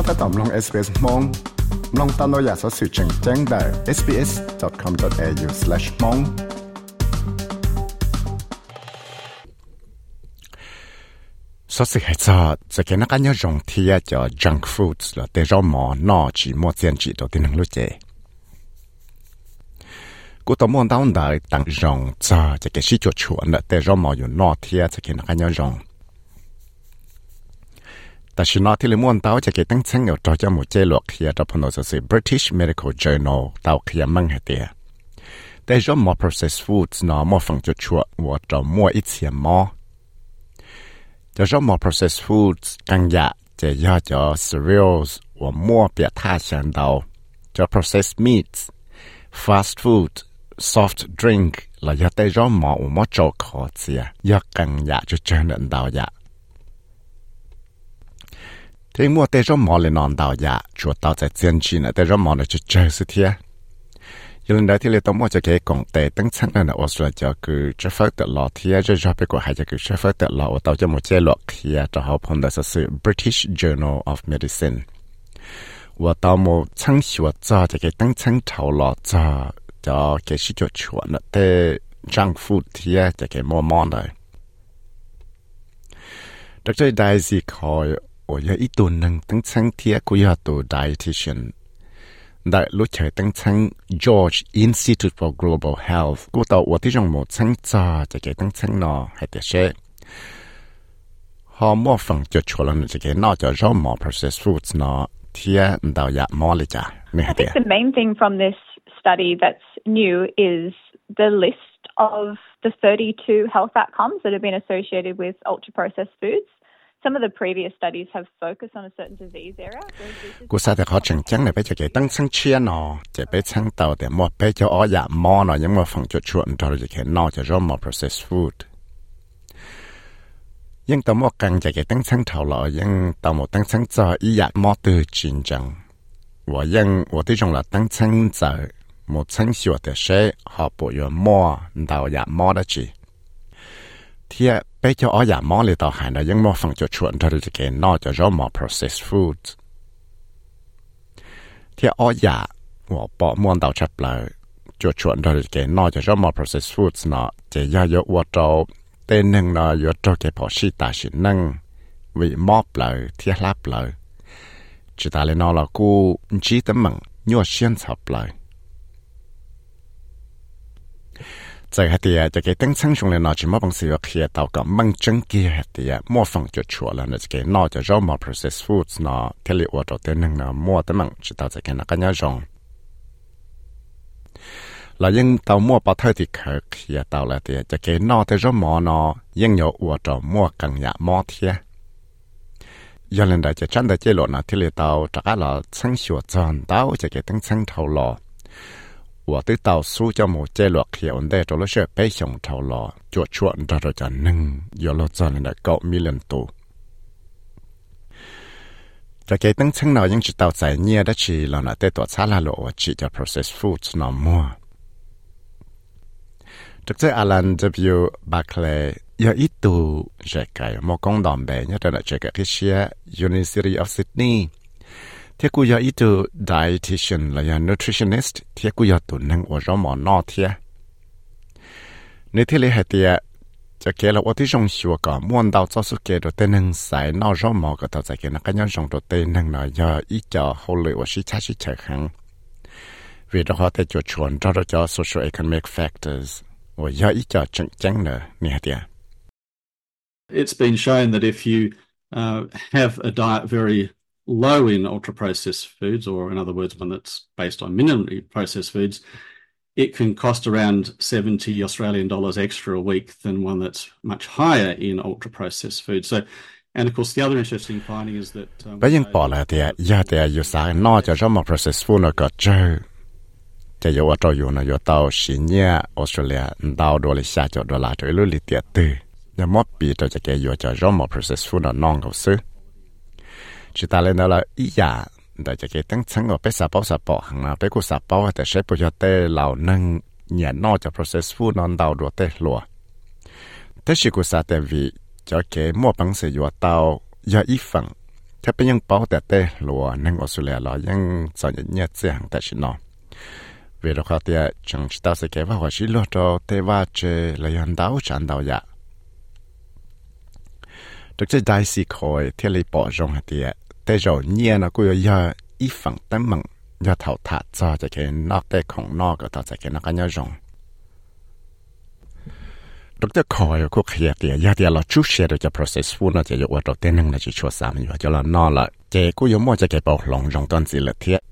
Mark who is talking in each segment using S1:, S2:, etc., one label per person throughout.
S1: ก็ถ้าตอมลง SBS มองลองตามเราอยากสอสื่อแจ้งแจ้งได้ sbs.com.au/mong สอสื่อให้จอจะเกินกันยอจงที่จะ junk foods แล้วแต่เราหมอนอจีมัวเจียนจีตัวที่นั่งรู้เจกูต้องมองดาวได้ตั้งจงจะจะเกิดสิจวดชวนแล้วแต่เราหมออยู่นอที่จะเกินกันยอจง แต่ชินอที่เลมวนเต้าจะเกิดตั้งเชิงอยู่จอจะหมู่เจลวกเฮียจะพนจะสิ British Medical Journal เต้าเฮียมั่งเหตียแต่จอมอ processed foods นอมอฟังจุดชัวว่าจอมัวอีเสียมอจะจอมอ processed foods กันยะจะยอจอ cereals ว่ามัวเปียท่าเชิงเต้าจะ processed meats fast food soft drink แล้วยาแต่จอมออุมอจอขอเสียยากันยะจะเจอเดินดาวยะ thế mua tê cho mò lên nón đào ya chúa tao tại chiến chi nè tê cho mò là chút chơi sự thiệt giờ lần đầu thì lấy tao mua cho cái công tê tăng chân là Australia cho cứ cho phát tự lọ thiệt cho cho biết của hai cho cứ cho phát tự lọ tao cho một chế lọ thiệt cho họ phong đó sự British Journal of Medicine 我到某曾学做这个等层头了做，就给是就全了的 junk food 贴这个么么的。 ก็ยาอีตัวหนึ่งตั้งชั้งเทียก็ยาตัว dietitian. ได้รู้ใช้ตั้งชั้ง George Institute for Global Health ก็ตัวว่าที่จงหมดชั้งจ้าจะเกิดตั้งชั้งนอให้เดชฮอมอฟังจะชวนจะเกิดนอกจากจอมอ processed foods นอเทียนดาวยาหมอลยจ้า
S2: I think The main thing from this study that's new is the list of the 32 health outcomes that have been associated with ultra processed foods.
S1: กูซาแต่เขาจังจังเนี่ยไปจะเกตั้งสังเชียนอจะไปช่างเตาแต่หมดไปจะอ้อยามอนอยังมาฝังจุดชวนทอจะเขนอจะร่มมา processed food ยังตมอกังจะเกตั้งสังเท่าหล่อยังตมอตั้งสังจออีอยากมอตือจริงจังว่ายังว่าที่จงหล่อตั้งสังจอหมดสังชัวแต่เช่หอบปวดอยู่มอเดาอยากมอได้จีเทียบ bé cho ở giả mò lì tàu hải nó vẫn mò phần cho chuẩn cho được cái nó cho rõ mò processed foods thì ở giả 我把摸到出来，就传到给那就什么 processed foods 呢？这要有我做，但能呢要做给保持，但是能为摸不了，贴拉不了，只打了那了股，只得猛，要先操不了。在下底啊，这个等苍穹的脑筋毛本事要开到个猛整机下底啊，模仿就出了那这个脑就肉毛 process foods 呢，这里我做的能呢，摸的猛知道这个那个鸟种。là nhưng tàu mua bao thời thì khởi kia tàu là thì cho cái nó tới rất mò nó nhưng nhiều ua trò mua cần nhà mò thia giờ lần đầu chỉ chăn được chế lộ nó thì là tàu chắc là sang sửa tròn tàu cho cái tăng sang thầu lò งชัวจอนตาวจะเกตั้งชั้งเท่าหล่อ我对ตาวสู้จะหมูเจหลวกเขียวได้ตัวละเชื่อไปชงเท่าหล่อจวดชวนเราจะหนึ่ง有了จอนเลยก็มีเรื่องตัวจะเกตั้งชั้งเรายังจะตาวใจเนี่ยได้ชีเราเนาะแต่ตัวชาลาโลว่าจีจะ processed foods เนาะมัว Dr. Alan W. Barclay 有一度这个莫讲当白，一到了这个这些 University of Sydney，ที่กู有一度 dietitian 了，有 nutritionist，ที่กู有ตัวนึง我让莫闹贴。你ที่เลย系啲จ thế cô giờ ít từ dietitian là giờ nutritionist. Thế cô giờ tụ năng ở rõ mỏ nọ thế nếu thế lấy hai tia cho kia là ở ที่ trong sửa cả muốn đào cho sự kia đầu tiên năng sai nọ mỏ cái tàu kia cái nhau trong đầu tiên năng giờ ít cho hậu lệ và sĩ cha sĩ chạy hàng vì đó họ thấy chuột chuồn đó là cho social economic factors và giờ ít cho chăng chăng nữa nè tia
S3: It's been shown that if you uh, have a diet very low in ultra processed foods, or in other words, one that's based on minimally processed foods, it can cost around 70 Australian dollars extra a week than one that's much higher in ultra processed foods. So And of course, the other interesting finding is that. Um,
S1: bây giờ bỏ lại thì giờ thì yêu sa nó cho trong một process food nó có chơi chỉ yêu ở trong yêu nó yêu tàu xí nhẹ Australia tàu đồ lịch xa cho đồ là cho lưu lịch tiệt từ nhưng mất bị cho cái yêu cho trong một process food nó non cầu sư chỉ ta lên đó là ý giả đại chỉ cái tăng sáng ở bé sạp bao sạp bao hàng nào bé cô sạp bao thì sẽ bây cho tê lão nâng nhẹ nó cho process food non đào đồ tê lúa thế chỉ cô sạp tê vì cho cái mua bằng sự vừa tàu giờ ý phần thế bây giờ bao tê tê lúa nâng ở xứ lẻ lão nhưng cho những nhẹ chế hàng tại chỉ nó vì đó khác tê chẳng chỉ ta sẽ kế vào chỉ lo cho tê va chế lấy hàng đào chẳng đào dạ được chơi đại sĩ khôi thiết lý bỏ rong hạt tiệt thì tê rồi nhia nó cũng có ít phần tấm mặn do thầu thả cho cho cái nó tê không nó cái tao sẽ cái nó cái nhớ rong được chơi khỏi cũng kia thì ya thì là chú xe được cho process full nó chỉ có vào tên năng là chỉ cho sao mình cho là nó là cái cũng có mua cho cái bảo lòng rong toàn gì là thiệt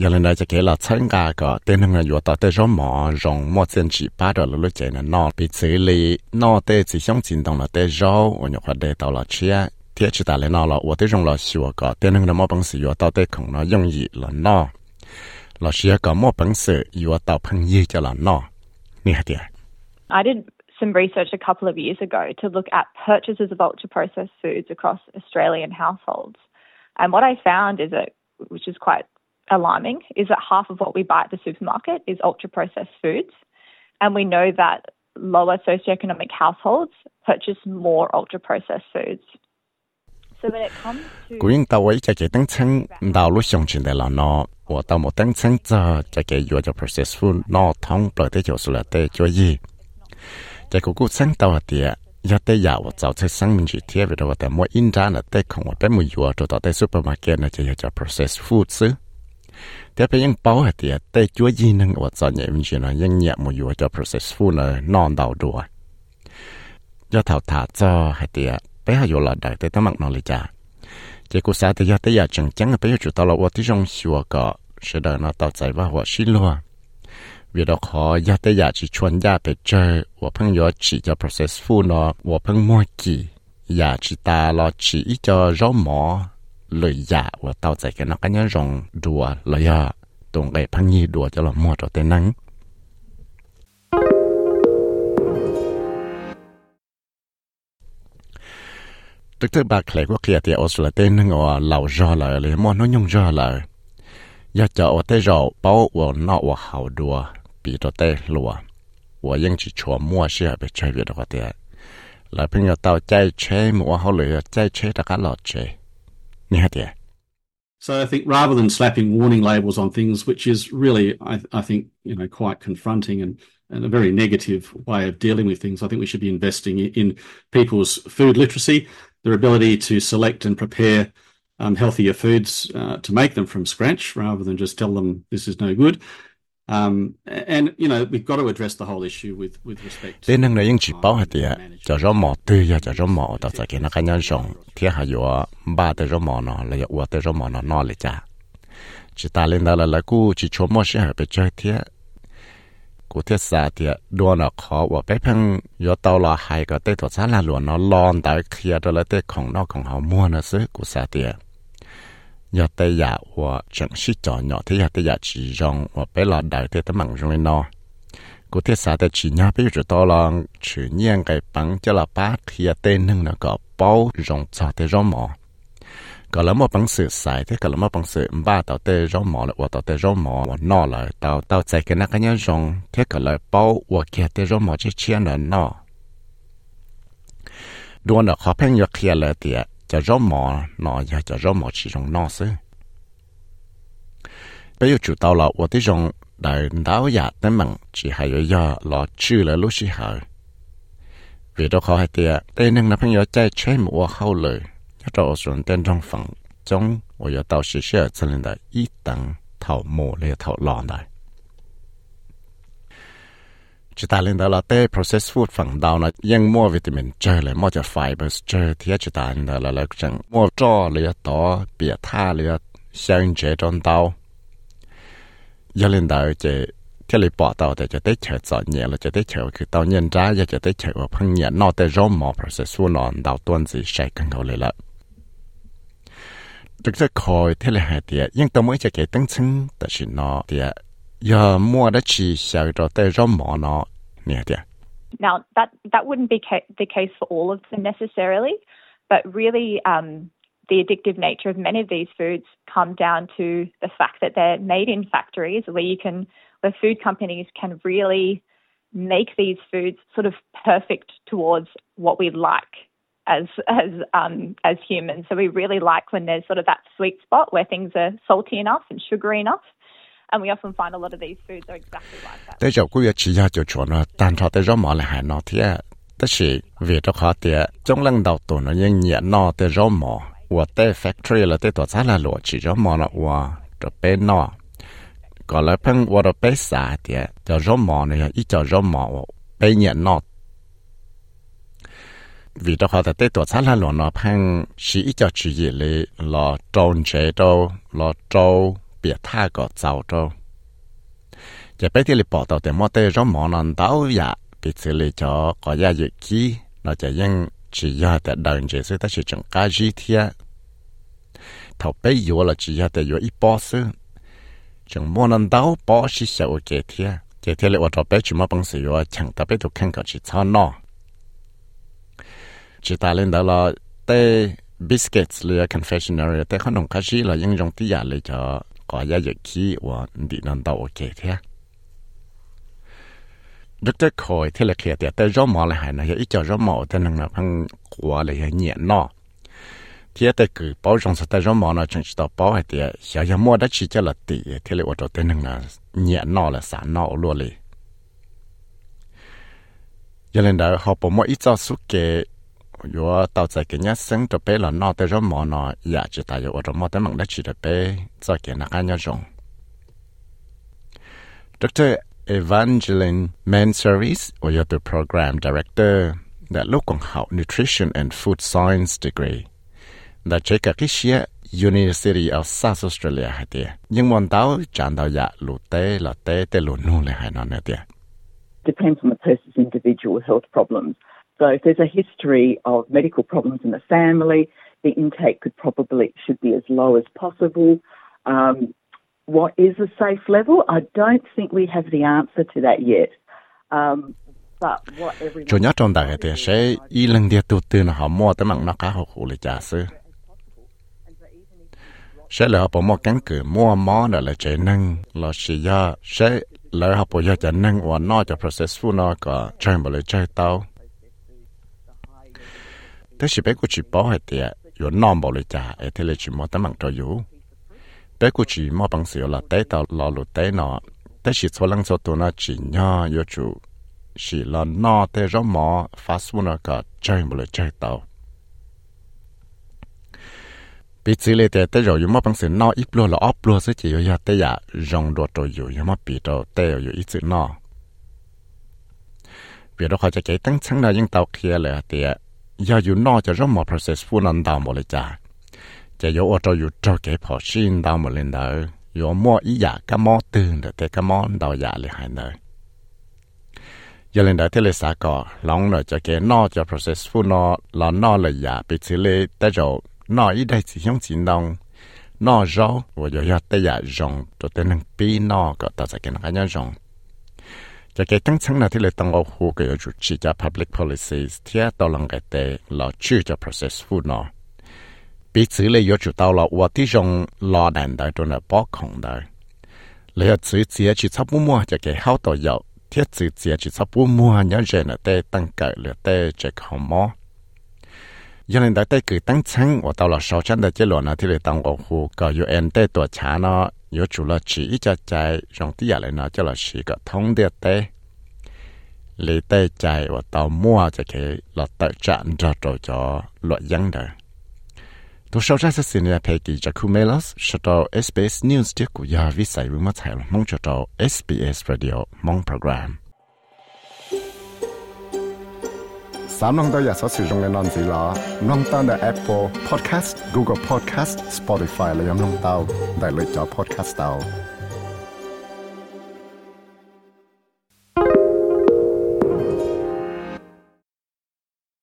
S1: giờ lên đâyจะเกี่ยวกับ参加个对那个有到对什么用么政治把的了了在那那比这里那对只想进动了对绕我就话对到了车 天气大了那了我对用了学个对那个么本事有到对空了容易了那老师个么本事有到朋友就了那你还点
S2: I did some research a couple of years ago to look at purchases of ultra processed foods across Australian households. And what I found is that, which is quite alarming is that half of what we buy at the supermarket is ultra processed foods. And we know that lower socioeconomic households purchase more ultra processed foods.
S1: 古人到位就给登称道路上去的了呢，我到某登称这就给约着 processful 那通不的就是了的交易，这个古称到的。要得呀，我早在生命去贴不到我的么印章了，得空我得没药，做到在 supermarket 呢就要叫 processed foods。特别用包的，对做技能我早年明显呢，用业务药叫 processed food 呢，难到多。要淘汰这还得。bé hay là đại tới tới mặt nó lại trả chỉ cô xã tới giờ tới giờ chẳng chẳng là bé chủ tao là ô tí trong xua cọ sẽ đời nó tạo giải và họ xin luôn vì đó khó giờ tới giờ chỉ chuẩn giờ để chơi và phân giờ chỉ cho process phu nó và phân mua kỳ giờ chỉ ta lo chỉ cho rau mỏ lời giả và tạo giải cái nó cái nhân rồng đùa lời à tổng cái phân nhi đùa cho là mua cho tên nắng. So I think rather than slapping warning labels on things, which is really, I, I think, you know, quite confronting and, and a very negative way of dealing with things, I think we should be investing in people's food literacy their ability to select and prepare um, healthier foods uh, to make them from scratch rather than just tell them this is no good. Um, and
S3: you know we've got to address the whole issue with with respect. Tên năng này những chỉ bảo hạt địa, cho rõ mỏ tươi ya cho rõ mỏ đó sẽ
S1: cái nó cái nhân rong, thì hay yo ba tới rõ mỏ nó là yo tới rõ mỏ nó nó lại cha. Chỉ ta lên đó là là cú chỉ cho mỏ sẽ bị chơi กูเทียสาเดียดวนอขอว่าไปพังยอตอลอหายก็เตตัวซาลาหลวนนอลอนแต่เคลียตัวละเต
S3: ของนอกของเฮามั่วนะซึกูสาเดียยอเตยาว่าจังชิจอนยอเทียเตยาจีจงว่าไปหลอดดาวเตตะมังจงเลยนอกูเทียสา
S1: เตจีญาไปอยู่ตอลองชื่อเนียงไก่ปังจะละป้าเคลียเตนึงนะก็เป้าจงจอเตจอมอ ก็แล้วมาปังสือใส่ที่ก็แล้วมาปังสือบ้าต่อเตร้องหมอเลยว่าต่อเตร้องหมอว่านอเลยต่อต่อใจกันนักยังจงที่ก็เลยเป้าว่าเกียเตร้องหมอที่เชียนเลยนอดวนเขาเพ่งยกเคลียเลยเตียจะร้องหมอนออยากจะร้องหมอชีจงนอซึไปอยู่จุดต่อเราว่าที่จงได้ดาวอยากแต่มันชีหายเยอะรอชื่อเลยลูกชีหาย vì đó khó hay tiệt đây nâng là phong gió chạy trên mùa hậu lời 要到我选电装房中，我要到学校才能来一等头磨来头浪来。chỉ ta lên đó là tê processed food phần đầu là yên mua vitamin chơi lại mua cho fibers chơi thì chỉ ta lên đó là là chẳng mua cho là đó bịa tha là sáng chế trong đầu giờ lên đó chỉ thế là bỏ tàu để cho tới chợ dọn nhẹ là cho tới chợ cứ tàu nhân ra giờ cho tới chợ ở phân nhẹ nó tới rau mò processed food nó đầu tuần gì sẽ cần cầu lại lại
S2: Now, that, that wouldn't be the case for all of them necessarily, but really um, the addictive nature of many of these foods come down to the fact that they're made in factories where you can, where food companies can really make these foods sort of perfect towards what we like as as um, as humans. So we really like when there's sort of that sweet spot where things are salty enough and sugary enough. And we often find a lot of these foods are exactly like that.
S1: Tới là hải nó thì thì trong lần đầu tổ nó nhưng nhẹ nó tới rõ mỏ và factory là tới tổ xã là lụa chỉ rõ mỏ nó và trở bên nó còn lại phân và trở thì cho rõ này ít cho rõ mỏ nhẹ nó vì đó họ đã tới tổ sát là lo nó phang sĩ ít cho chỉ gì lệ lo trôn chế đâu lo trâu biệt tha có giàu đâu giờ bây giờ bỏ tàu để mua tới rong mỏ nón tàu ya bị xử lý cho có gia dự kỹ nó chỉ những chỉ do để đơn chế sự ta chỉ chẳng cá gì thia thầu bây giờ là chỉ do để yo ít bỏ sự chẳng mua nón tàu bỏ sĩ sợ kế thia kế thia là ở tàu bây chỉ mua bằng sự yo chẳng tàu bây tụ khăn có chỉ cho nó chỉ ta lên đó là tê biscuits lừa confectionery tê khăn đồng kashi là những dòng tí giả lừa cho có giá dự khí và đi nằm đầu ok thế rất rất khỏi là kia tê tê rõ mỏ lại hay là ít cho rõ mỏ tê năng là phăng quá là hiện nọ thế tê cứ bảo rằng tê rõ mỏ nó chẳng chỉ bảo hay tê giờ giờ mua đã chỉ cho là tỷ thế là ở đó tê năng là nhẹ nọ là sản nọ luôn liền giờ lên đó họ bảo mỗi ít cho suốt cái yo, tao chạy cái nhát sinh cho bé là nó tới rồi mò nó. Ya chỉ tại yo ở mò tới mặn đã chỉ được bé. Cho cái nó ăn nhau rong Dr. Evangeline Men Service or yo the program director, đã lúc còn học nutrition and food science degree. Đã chạy cả cái xe University of South Australia hay tiệt nhưng mòn tao chẳng tao ya lụt tê là tê tê lụt nu là hay nó nè tiệt
S4: Depends on the person's individual health problems. So if there's a history of medical problems in the family, the intake could probably should be as low as possible. Um, what is a safe level? I don't think we have the answer to that yet. Um, but what everyone
S1: Chủ nhớ trong đại sẽ y lần tu họ mua tới mạng nó cá le cha sư. Sẽ là họ bỏ mua cắn cử mua mó là chế nâng là sẽ là họ bỏ ya cho nâng và nó cho process nó có chơi tao. Thế chỉ bé của chị bỏ hết tiệt rồi à, non bỏ lại cha, ấy thế là chỉ mua tấm bằng cho yếu. Bé của chị mua bằng sự là tế tàu lò lụt tế nọ thế chỉ số lăng số tụ nó chỉ nhỏ yếu chủ, chỉ là nó tế rõ mỏ phát xuống nó cả chơi một lời chơi tàu bị chỉ lệ tế tế rồi yếu mua bằng sự nó ít luôn là ốp luôn sẽ chỉ yếu ya tế ya dạ, rong đồ cho yếu yếu mà bị đồ tế yếu ít sự nó. Vì đó họ จะ cái tăng chẳng là những tàu kia là tiệt giờ dù nó cho rất một process phu lần đầu một lời trả chỉ yếu ở trong dù cho cái phò xin đầu một lần đó yếu mua ý giả cái mò tương được cái cái mò giả lại hai nơi. Giờ lên đó thế là sao có lòng nó cái nó cho process phu nó, là nó là giả bị xử lý, tới rồi nó ý đây chỉ không chỉ đồng nó rõ và giờ tới giả rộng cho tới năng pi nó có tạo cái nó nhau rộng จะเกิดตั้งชั้นนะที่เลยต้องเอาหูเกี่ยวกับจีจะ public policies ที่ตอลังเกตเราชื่อจะ process food เนาะปีสื่อเลยยจุด到了我ที่จงรอแดนได้ตัวเนี่ยป้อของได้เลยสื่อเสียจิตชับมัวจะเกิดเข้าต่อยาวเทียสื่อเสียจิตชับมัวเนี่ยเจ 有除了吃一家菜，上底下来呢，叫了是个通的带。lấy tay chạy và tàu mua cho cái là tại trạm ra trò cho loại dân đời. Tôi sau ra xin là phải kỳ cho khu mail us cho tàu SBS News trước của giờ vì xảy với mất thầy mong cho tàu SBS Radio mong program. สามน้องตัวอยากสอสื่อตรงในนอนสีล้อน้องตั้งแต่ Apple Podcast Google Podcast Spotify และยังน้องเต้าได้เลยจอ Podcast เต้า